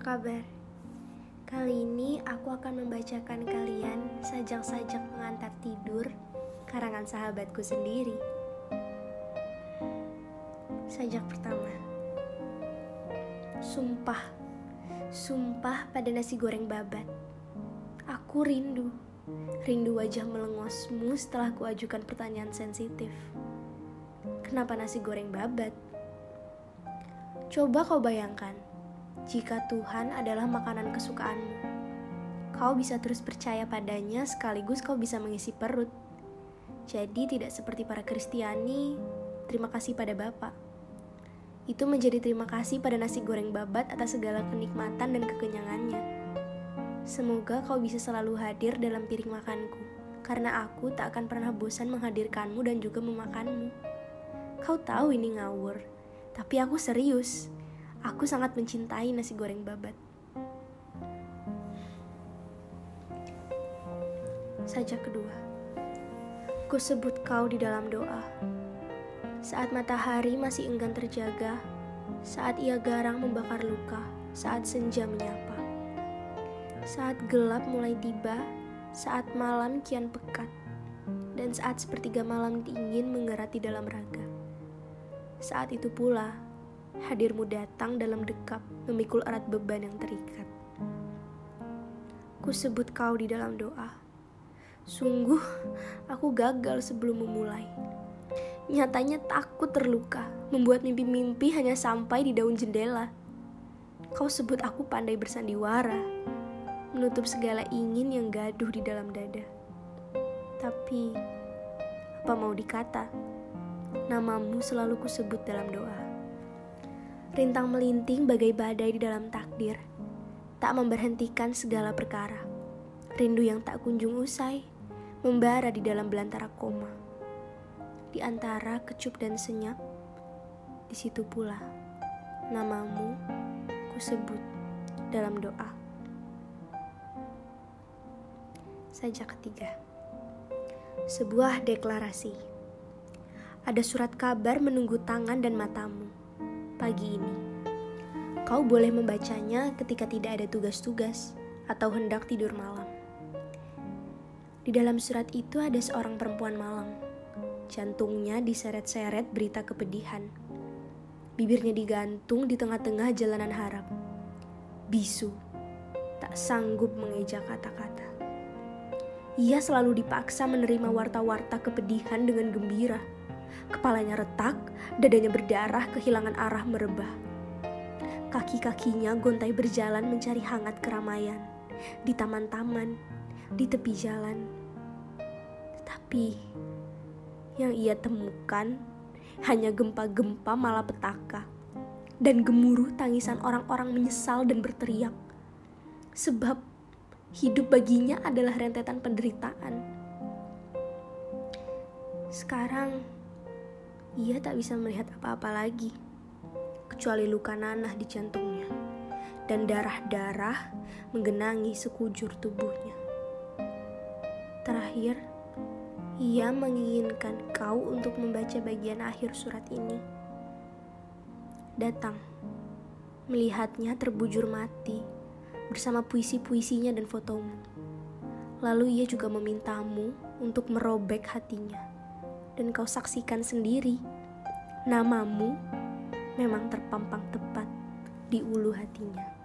kabar? Kali ini aku akan membacakan kalian sajak-sajak pengantar tidur karangan sahabatku sendiri. Sajak pertama. Sumpah. Sumpah pada nasi goreng babat. Aku rindu. Rindu wajah melengosmu setelah kuajukan pertanyaan sensitif. Kenapa nasi goreng babat? Coba kau bayangkan, jika Tuhan adalah makanan kesukaanmu. Kau bisa terus percaya padanya sekaligus kau bisa mengisi perut. Jadi tidak seperti para Kristiani, terima kasih pada Bapa. Itu menjadi terima kasih pada nasi goreng babat atas segala kenikmatan dan kekenyangannya. Semoga kau bisa selalu hadir dalam piring makanku, karena aku tak akan pernah bosan menghadirkanmu dan juga memakanmu. Kau tahu ini ngawur, tapi aku serius. Aku sangat mencintai nasi goreng babat. Sajak kedua. Ku sebut kau di dalam doa. Saat matahari masih enggan terjaga, saat ia garang membakar luka, saat senja menyapa. Saat gelap mulai tiba, saat malam kian pekat, dan saat sepertiga malam dingin mengerat di dalam raga. Saat itu pula, hadirmu datang dalam dekap, memikul erat beban yang terikat. Ku sebut kau di dalam doa. Sungguh, aku gagal sebelum memulai. Nyatanya takut terluka, membuat mimpi-mimpi hanya sampai di daun jendela. Kau sebut aku pandai bersandiwara, menutup segala ingin yang gaduh di dalam dada. Tapi, apa mau dikata? Namamu selalu kusebut dalam doa rintang melinting bagai badai di dalam takdir, tak memberhentikan segala perkara. Rindu yang tak kunjung usai, membara di dalam belantara koma. Di antara kecup dan senyap, di situ pula namamu kusebut dalam doa. Saja ketiga. Sebuah deklarasi. Ada surat kabar menunggu tangan dan matamu pagi ini. Kau boleh membacanya ketika tidak ada tugas-tugas atau hendak tidur malam. Di dalam surat itu ada seorang perempuan malang. Jantungnya diseret-seret berita kepedihan. Bibirnya digantung di tengah-tengah jalanan harap. Bisu, tak sanggup mengeja kata-kata. Ia selalu dipaksa menerima warta-warta kepedihan dengan gembira Kepalanya retak, dadanya berdarah, kehilangan arah merebah. Kaki-kakinya gontai berjalan mencari hangat keramaian di taman-taman, di tepi jalan. Tetapi yang ia temukan hanya gempa-gempa malapetaka dan gemuruh tangisan orang-orang menyesal dan berteriak. Sebab hidup baginya adalah rentetan penderitaan. Sekarang ia tak bisa melihat apa-apa lagi, kecuali luka nanah di jantungnya dan darah-darah menggenangi sekujur tubuhnya. Terakhir, ia menginginkan kau untuk membaca bagian akhir surat ini. Datang, melihatnya terbujur mati bersama puisi-puisinya dan fotomu. Lalu ia juga memintamu untuk merobek hatinya dan kau saksikan sendiri, namamu memang terpampang tepat di ulu hatinya.